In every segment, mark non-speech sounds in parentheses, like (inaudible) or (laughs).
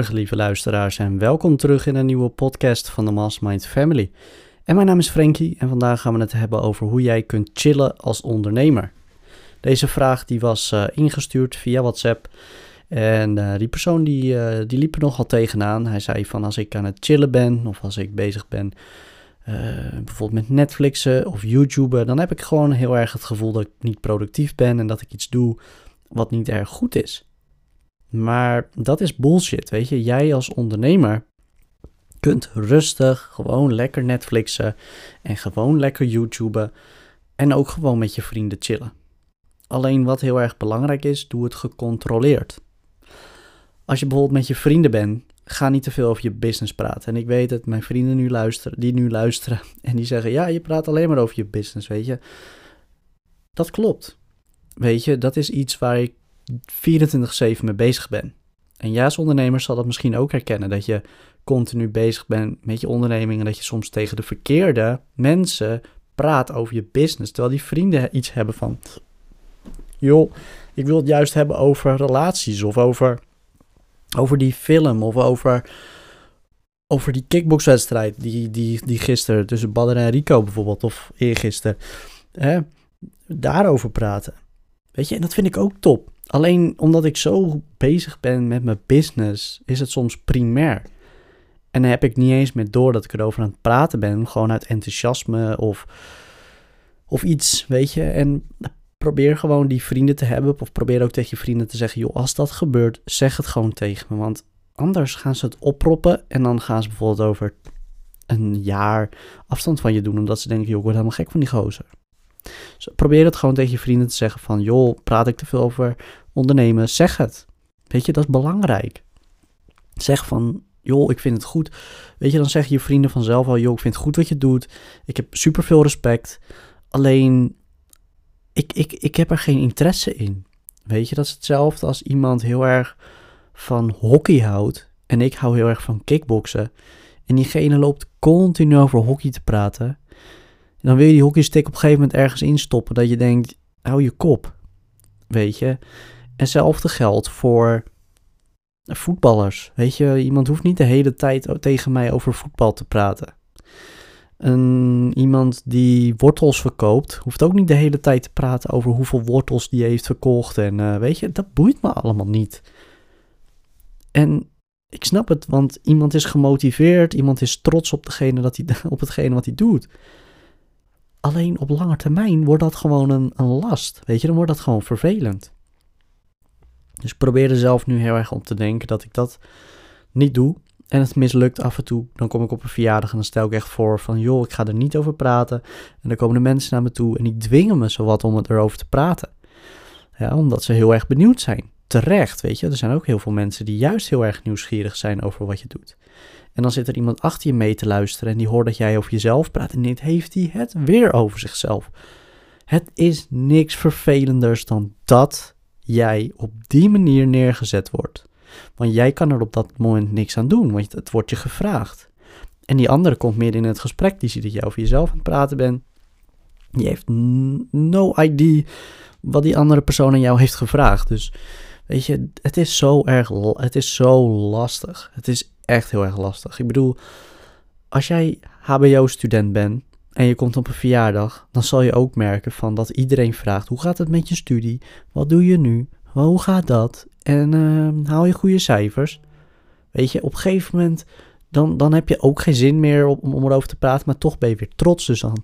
Goedemorgen lieve luisteraars en welkom terug in een nieuwe podcast van de Mastermind Family. En mijn naam is Frankie en vandaag gaan we het hebben over hoe jij kunt chillen als ondernemer. Deze vraag die was uh, ingestuurd via WhatsApp en uh, die persoon die, uh, die liep er nogal tegenaan. Hij zei van als ik aan het chillen ben of als ik bezig ben bijvoorbeeld met Netflixen of YouTuben, dan heb ik gewoon heel erg het gevoel dat ik niet productief ben en dat ik iets doe wat niet erg goed is. Maar dat is bullshit, weet je. Jij als ondernemer kunt rustig gewoon lekker Netflixen en gewoon lekker YouTuben en ook gewoon met je vrienden chillen. Alleen wat heel erg belangrijk is, doe het gecontroleerd. Als je bijvoorbeeld met je vrienden bent, ga niet te veel over je business praten. En ik weet dat mijn vrienden nu luisteren, die nu luisteren (laughs) en die zeggen: "Ja, je praat alleen maar over je business, weet je." Dat klopt. Weet je, dat is iets waar ik 24/7 mee bezig ben. En ja, als ondernemer zal dat misschien ook herkennen dat je continu bezig bent met je onderneming en dat je soms tegen de verkeerde mensen praat over je business, terwijl die vrienden iets hebben van, joh, ik wil het juist hebben over relaties of over, over die film of over, over die kickboxwedstrijd die, die, die gisteren tussen Badr en Rico bijvoorbeeld of eergisteren, hè, daarover praten. Weet je, en dat vind ik ook top. Alleen omdat ik zo bezig ben met mijn business, is het soms primair. En dan heb ik niet eens meer door dat ik erover aan het praten ben, gewoon uit enthousiasme of, of iets, weet je. En probeer gewoon die vrienden te hebben, of probeer ook tegen je vrienden te zeggen: joh, als dat gebeurt, zeg het gewoon tegen me. Want anders gaan ze het oproppen en dan gaan ze bijvoorbeeld over een jaar afstand van je doen, omdat ze denken: joh, ik word helemaal gek van die gozer. Dus probeer het gewoon tegen je vrienden te zeggen van, joh, praat ik te veel over ondernemen? Zeg het. Weet je, dat is belangrijk. Zeg van, joh, ik vind het goed. Weet je, dan zeggen je vrienden vanzelf al, joh, ik vind het goed wat je doet. Ik heb super veel respect. Alleen, ik, ik, ik heb er geen interesse in. Weet je, dat is hetzelfde als iemand heel erg van hockey houdt. En ik hou heel erg van kickboksen. En diegene loopt continu over hockey te praten dan wil je die hockeystick op een gegeven moment ergens instoppen. Dat je denkt, hou je kop. Weet je. Hetzelfde geldt voor voetballers. Weet je, iemand hoeft niet de hele tijd tegen mij over voetbal te praten. Een, iemand die wortels verkoopt, hoeft ook niet de hele tijd te praten over hoeveel wortels die heeft verkocht. En uh, weet je, dat boeit me allemaal niet. En ik snap het, want iemand is gemotiveerd, iemand is trots op, degene dat hij, op hetgene wat hij doet. Alleen op lange termijn wordt dat gewoon een, een last. Weet je, dan wordt dat gewoon vervelend. Dus ik probeer er zelf nu heel erg om te denken dat ik dat niet doe. En het mislukt af en toe. Dan kom ik op een verjaardag en dan stel ik echt voor van... joh, ik ga er niet over praten. En dan komen de mensen naar me toe en die dwingen me zowat om het erover te praten. Ja, omdat ze heel erg benieuwd zijn. Terecht, weet je. Er zijn ook heel veel mensen die juist heel erg nieuwsgierig zijn over wat je doet. En dan zit er iemand achter je mee te luisteren en die hoort dat jij over jezelf praat. En dit heeft hij het weer over zichzelf. Het is niks vervelenders dan dat jij op die manier neergezet wordt. Want jij kan er op dat moment niks aan doen, want het wordt je gevraagd. En die andere komt meer in het gesprek, die ziet dat jij over jezelf aan het praten bent. Die heeft no idea wat die andere persoon aan jou heeft gevraagd. Dus weet je, het is zo erg, het is zo lastig. Het is echt heel erg lastig. Ik bedoel, als jij HBO-student bent en je komt op een verjaardag, dan zal je ook merken van dat iedereen vraagt: hoe gaat het met je studie? Wat doe je nu? Hoe gaat dat? En uh, haal je goede cijfers? Weet je, op een gegeven moment dan, dan heb je ook geen zin meer om, om erover te praten, maar toch ben je weer trots. Dus dan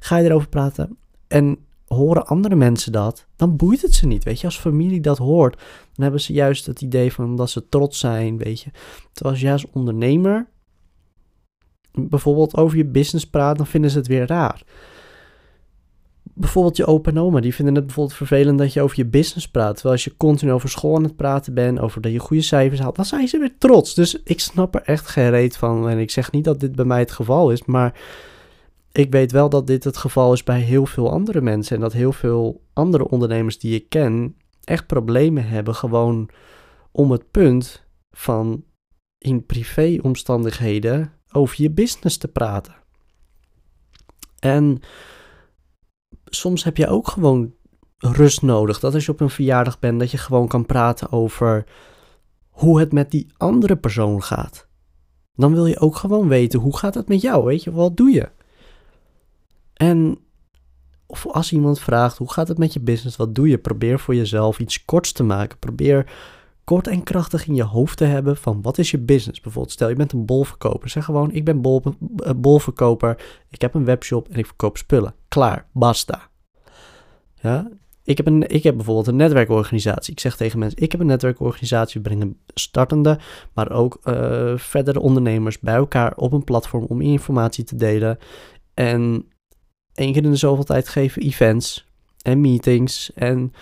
ga je erover praten. En horen andere mensen dat, dan boeit het ze niet. Weet je, als familie dat hoort, dan hebben ze juist het idee van dat ze trots zijn, weet je. Terwijl als jij als ondernemer bijvoorbeeld over je business praat, dan vinden ze het weer raar. Bijvoorbeeld je opa en oma, die vinden het bijvoorbeeld vervelend dat je over je business praat. Terwijl als je continu over school aan het praten bent, over dat je goede cijfers haalt, dan zijn ze weer trots. Dus ik snap er echt geen reet van. En ik zeg niet dat dit bij mij het geval is, maar ik weet wel dat dit het geval is bij heel veel andere mensen. En dat heel veel andere ondernemers die ik ken echt problemen hebben gewoon om het punt van in privéomstandigheden over je business te praten. En soms heb je ook gewoon rust nodig. Dat als je op een verjaardag bent, dat je gewoon kan praten over hoe het met die andere persoon gaat. Dan wil je ook gewoon weten hoe gaat het met jou, weet je, wat doe je? En of als iemand vraagt hoe gaat het met je business, wat doe je? Probeer voor jezelf iets korts te maken. Probeer kort en krachtig in je hoofd te hebben van wat is je business. Bijvoorbeeld stel je bent een bolverkoper. Zeg gewoon ik ben bol, eh, bolverkoper, ik heb een webshop en ik verkoop spullen. Klaar, basta. Ja, ik heb, een, ik heb bijvoorbeeld een netwerkorganisatie. Ik zeg tegen mensen, ik heb een netwerkorganisatie. We brengen startende, maar ook uh, verdere ondernemers bij elkaar op een platform om informatie te delen. En één keer in de zoveel tijd geven events en meetings. En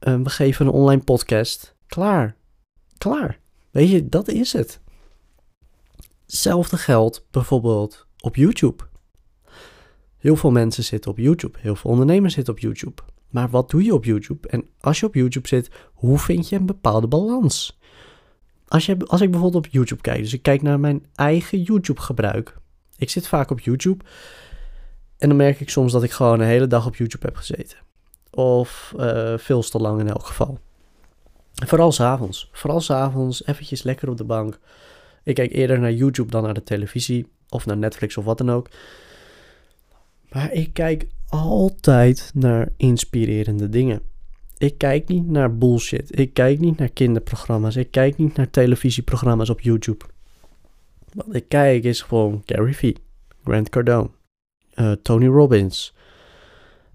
uh, we geven een online podcast. Klaar. Klaar. Weet je, dat is het. Hetzelfde geldt bijvoorbeeld op YouTube. Heel veel mensen zitten op YouTube. Heel veel ondernemers zitten op YouTube. Maar wat doe je op YouTube? En als je op YouTube zit, hoe vind je een bepaalde balans? Als, je, als ik bijvoorbeeld op YouTube kijk, dus ik kijk naar mijn eigen YouTube gebruik. Ik zit vaak op YouTube en dan merk ik soms dat ik gewoon een hele dag op YouTube heb gezeten. Of uh, veel te lang in elk geval. Vooral s'avonds. Vooral s'avonds eventjes lekker op de bank. Ik kijk eerder naar YouTube dan naar de televisie. Of naar Netflix of wat dan ook. Maar ik kijk altijd naar inspirerende dingen. Ik kijk niet naar bullshit. Ik kijk niet naar kinderprogramma's. Ik kijk niet naar televisieprogramma's op YouTube. Wat ik kijk is gewoon Gary Vee, Grant Cardone, uh, Tony Robbins.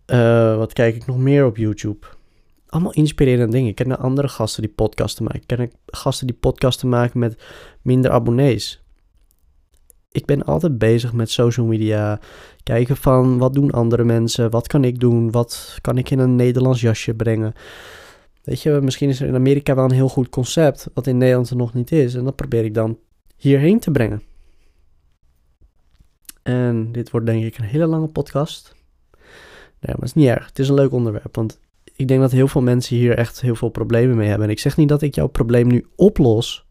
Uh, wat kijk ik nog meer op YouTube? Allemaal inspirerende dingen. Ik ken andere gasten die podcasten maken. Ik ken gasten die podcasten maken met minder abonnees. Ik ben altijd bezig met social media. Kijken van wat doen andere mensen? Wat kan ik doen? Wat kan ik in een Nederlands jasje brengen? Weet je, misschien is er in Amerika wel een heel goed concept. Wat in Nederland er nog niet is. En dat probeer ik dan hierheen te brengen. En dit wordt denk ik een hele lange podcast. Nee, maar het is niet erg. Het is een leuk onderwerp. Want ik denk dat heel veel mensen hier echt heel veel problemen mee hebben. En ik zeg niet dat ik jouw probleem nu oplos.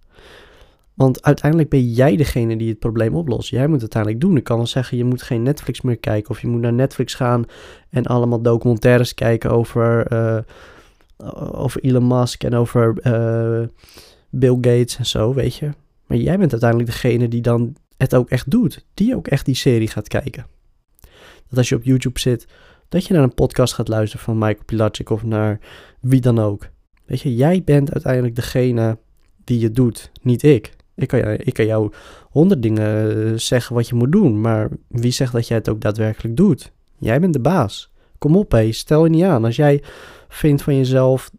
Want uiteindelijk ben jij degene die het probleem oplost. Jij moet het uiteindelijk doen. Ik kan wel zeggen, je moet geen Netflix meer kijken. Of je moet naar Netflix gaan en allemaal documentaires kijken over, uh, over Elon Musk en over uh, Bill Gates en zo, weet je. Maar jij bent uiteindelijk degene die dan het ook echt doet. Die ook echt die serie gaat kijken. Dat als je op YouTube zit, dat je naar een podcast gaat luisteren van Michael Pilacic of naar wie dan ook. Weet je, jij bent uiteindelijk degene die je doet, niet ik. Ik kan, ik kan jou honderd dingen eh, zeggen wat je moet doen, maar wie zegt dat jij het ook daadwerkelijk doet? Jij bent de baas. Kom op, hé, stel je niet aan. Als jij vindt van jezelf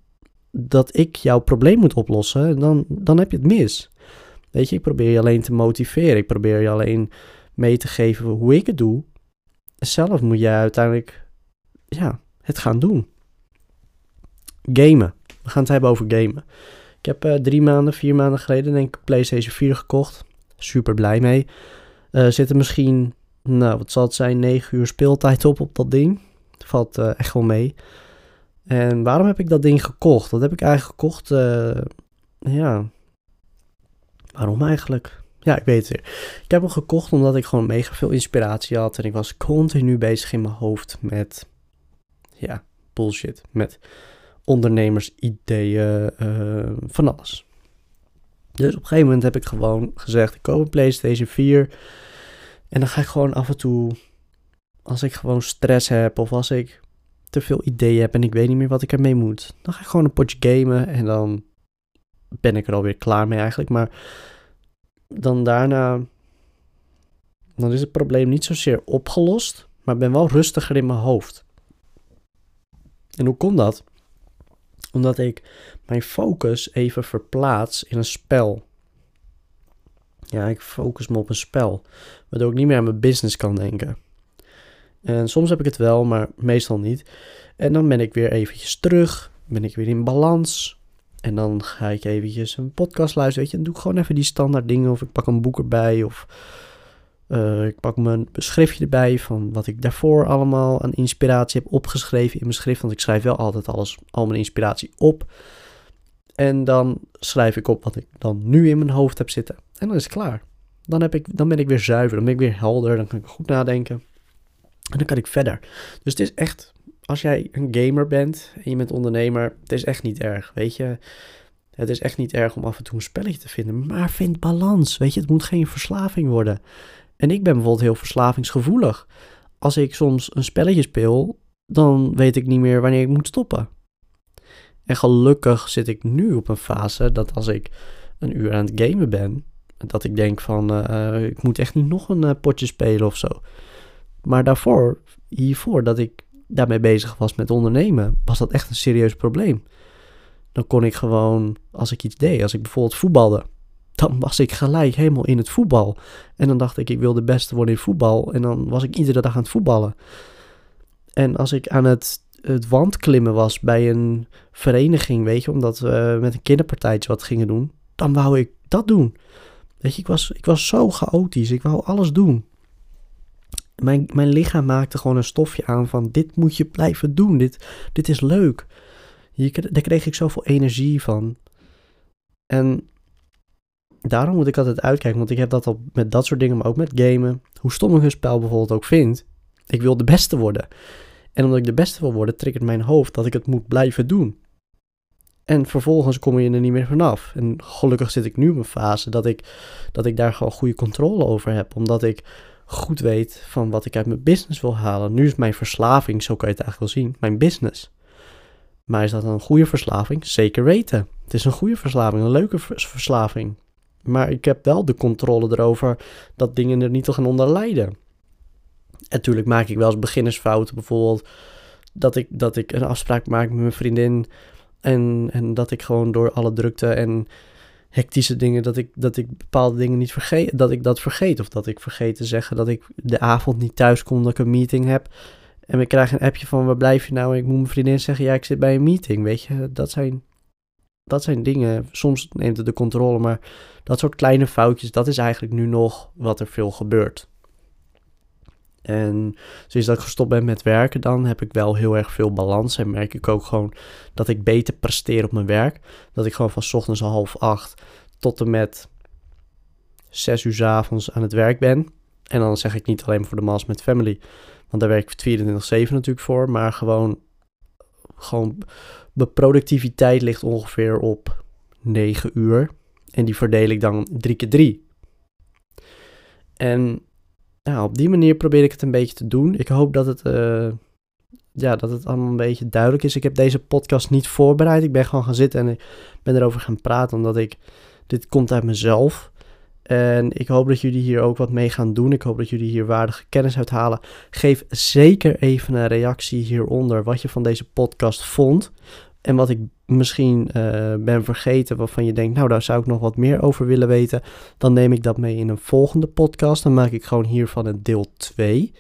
dat ik jouw probleem moet oplossen, dan, dan heb je het mis. Weet je, ik probeer je alleen te motiveren. Ik probeer je alleen mee te geven hoe ik het doe. Zelf moet jij uiteindelijk ja, het gaan doen. Gamen. We gaan het hebben over gamen. Ik heb uh, drie maanden, vier maanden geleden denk ik PlayStation 4 gekocht. Super blij mee. Uh, zit misschien, nou wat zal het zijn, 9 uur speeltijd op op dat ding. Valt uh, echt wel mee. En waarom heb ik dat ding gekocht? Dat heb ik eigenlijk gekocht, ja, waarom eigenlijk? Ja, ik weet het weer. Ik heb hem gekocht omdat ik gewoon mega veel inspiratie had. En ik was continu bezig in mijn hoofd met, ja, bullshit. Met ondernemers, ideeën, uh, van alles. Dus op een gegeven moment heb ik gewoon gezegd, ik koop een PlayStation 4. En dan ga ik gewoon af en toe, als ik gewoon stress heb of als ik te veel ideeën heb en ik weet niet meer wat ik ermee moet. Dan ga ik gewoon een potje gamen en dan ben ik er alweer klaar mee eigenlijk. Maar dan daarna, dan is het probleem niet zozeer opgelost, maar ben wel rustiger in mijn hoofd. En hoe komt dat? Omdat ik mijn focus even verplaats in een spel. Ja, ik focus me op een spel, waardoor ik niet meer aan mijn business kan denken. En soms heb ik het wel, maar meestal niet. En dan ben ik weer eventjes terug, ben ik weer in balans. En dan ga ik eventjes een podcast luisteren, weet je. Dan doe ik gewoon even die standaard dingen. Of ik pak een boek erbij. Of uh, ik pak mijn schriftje erbij van wat ik daarvoor allemaal aan inspiratie heb opgeschreven in mijn schrift. Want ik schrijf wel altijd alles, al mijn inspiratie op. En dan schrijf ik op wat ik dan nu in mijn hoofd heb zitten. En dan is het klaar. Dan, heb ik, dan ben ik weer zuiver, dan ben ik weer helder, dan kan ik goed nadenken. En dan kan ik verder. Dus het is echt als jij een gamer bent en je bent ondernemer, het is echt niet erg, weet je. Het is echt niet erg om af en toe een spelletje te vinden, maar vind balans. Weet je, het moet geen verslaving worden. En ik ben bijvoorbeeld heel verslavingsgevoelig. Als ik soms een spelletje speel, dan weet ik niet meer wanneer ik moet stoppen. En gelukkig zit ik nu op een fase dat als ik een uur aan het gamen ben, dat ik denk van uh, ik moet echt niet nog een uh, potje spelen of zo. Maar daarvoor, hiervoor dat ik daarmee bezig was met ondernemen, was dat echt een serieus probleem. Dan kon ik gewoon, als ik iets deed, als ik bijvoorbeeld voetbalde, dan was ik gelijk helemaal in het voetbal. En dan dacht ik, ik wil de beste worden in voetbal. En dan was ik iedere dag aan het voetballen. En als ik aan het, het wandklimmen was bij een vereniging, weet je, omdat we met een kinderpartijtje wat gingen doen, dan wou ik dat doen. Weet je, ik was, ik was zo chaotisch. Ik wou alles doen. Mijn, mijn lichaam maakte gewoon een stofje aan van dit moet je blijven doen. Dit, dit is leuk. Daar kreeg ik zoveel energie van. En daarom moet ik altijd uitkijken, want ik heb dat al met dat soort dingen, maar ook met gamen. Hoe stom ik een spel bijvoorbeeld ook vind, ik wil de beste worden. En omdat ik de beste wil worden, triggert mijn hoofd dat ik het moet blijven doen. En vervolgens kom je er niet meer vanaf. En gelukkig zit ik nu op een fase dat ik, dat ik daar gewoon goede controle over heb. Omdat ik goed weet van wat ik uit mijn business wil halen. Nu is mijn verslaving, zo kan je het eigenlijk wel zien, mijn business. Maar is dat een goede verslaving? Zeker weten. Het is een goede verslaving, een leuke verslaving. Maar ik heb wel de controle erover dat dingen er niet te gaan onder lijden. En natuurlijk maak ik wel eens beginnersfouten. Bijvoorbeeld dat ik, dat ik een afspraak maak met mijn vriendin. En, en dat ik gewoon door alle drukte en hectische dingen, dat ik, dat ik bepaalde dingen niet vergeet. Dat ik dat vergeet. Of dat ik vergeet te zeggen dat ik de avond niet thuis kom, dat ik een meeting heb. En ik krijg een appje van waar blijf je nou? En ik moet mijn vriendin zeggen, ja, ik zit bij een meeting. Weet je, dat zijn, dat zijn dingen. Soms neemt het de controle, maar dat soort kleine foutjes, dat is eigenlijk nu nog wat er veel gebeurt. En sinds dat ik gestopt ben met werken, dan heb ik wel heel erg veel balans. En merk ik ook gewoon dat ik beter presteer op mijn werk. Dat ik gewoon van ochtends half acht tot en met zes uur s avonds aan het werk ben. En dan zeg ik niet alleen voor de Mas met Family, want daar werk ik 24-7 natuurlijk voor. Maar gewoon, gewoon, mijn productiviteit ligt ongeveer op 9 uur. En die verdeel ik dan drie keer drie. En nou, op die manier probeer ik het een beetje te doen. Ik hoop dat het, uh, ja, dat het allemaal een beetje duidelijk is. Ik heb deze podcast niet voorbereid. Ik ben gewoon gaan zitten en ik ben erover gaan praten, omdat ik, dit komt uit mezelf. En ik hoop dat jullie hier ook wat mee gaan doen. Ik hoop dat jullie hier waardige kennis uithalen. Geef zeker even een reactie hieronder wat je van deze podcast vond. En wat ik misschien uh, ben vergeten, waarvan je denkt, nou daar zou ik nog wat meer over willen weten, dan neem ik dat mee in een volgende podcast. Dan maak ik gewoon hiervan een deel 2.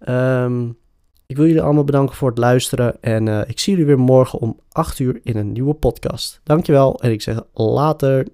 Um, ehm, ik wil jullie allemaal bedanken voor het luisteren en uh, ik zie jullie weer morgen om 8 uur in een nieuwe podcast. Dankjewel en ik zeg later.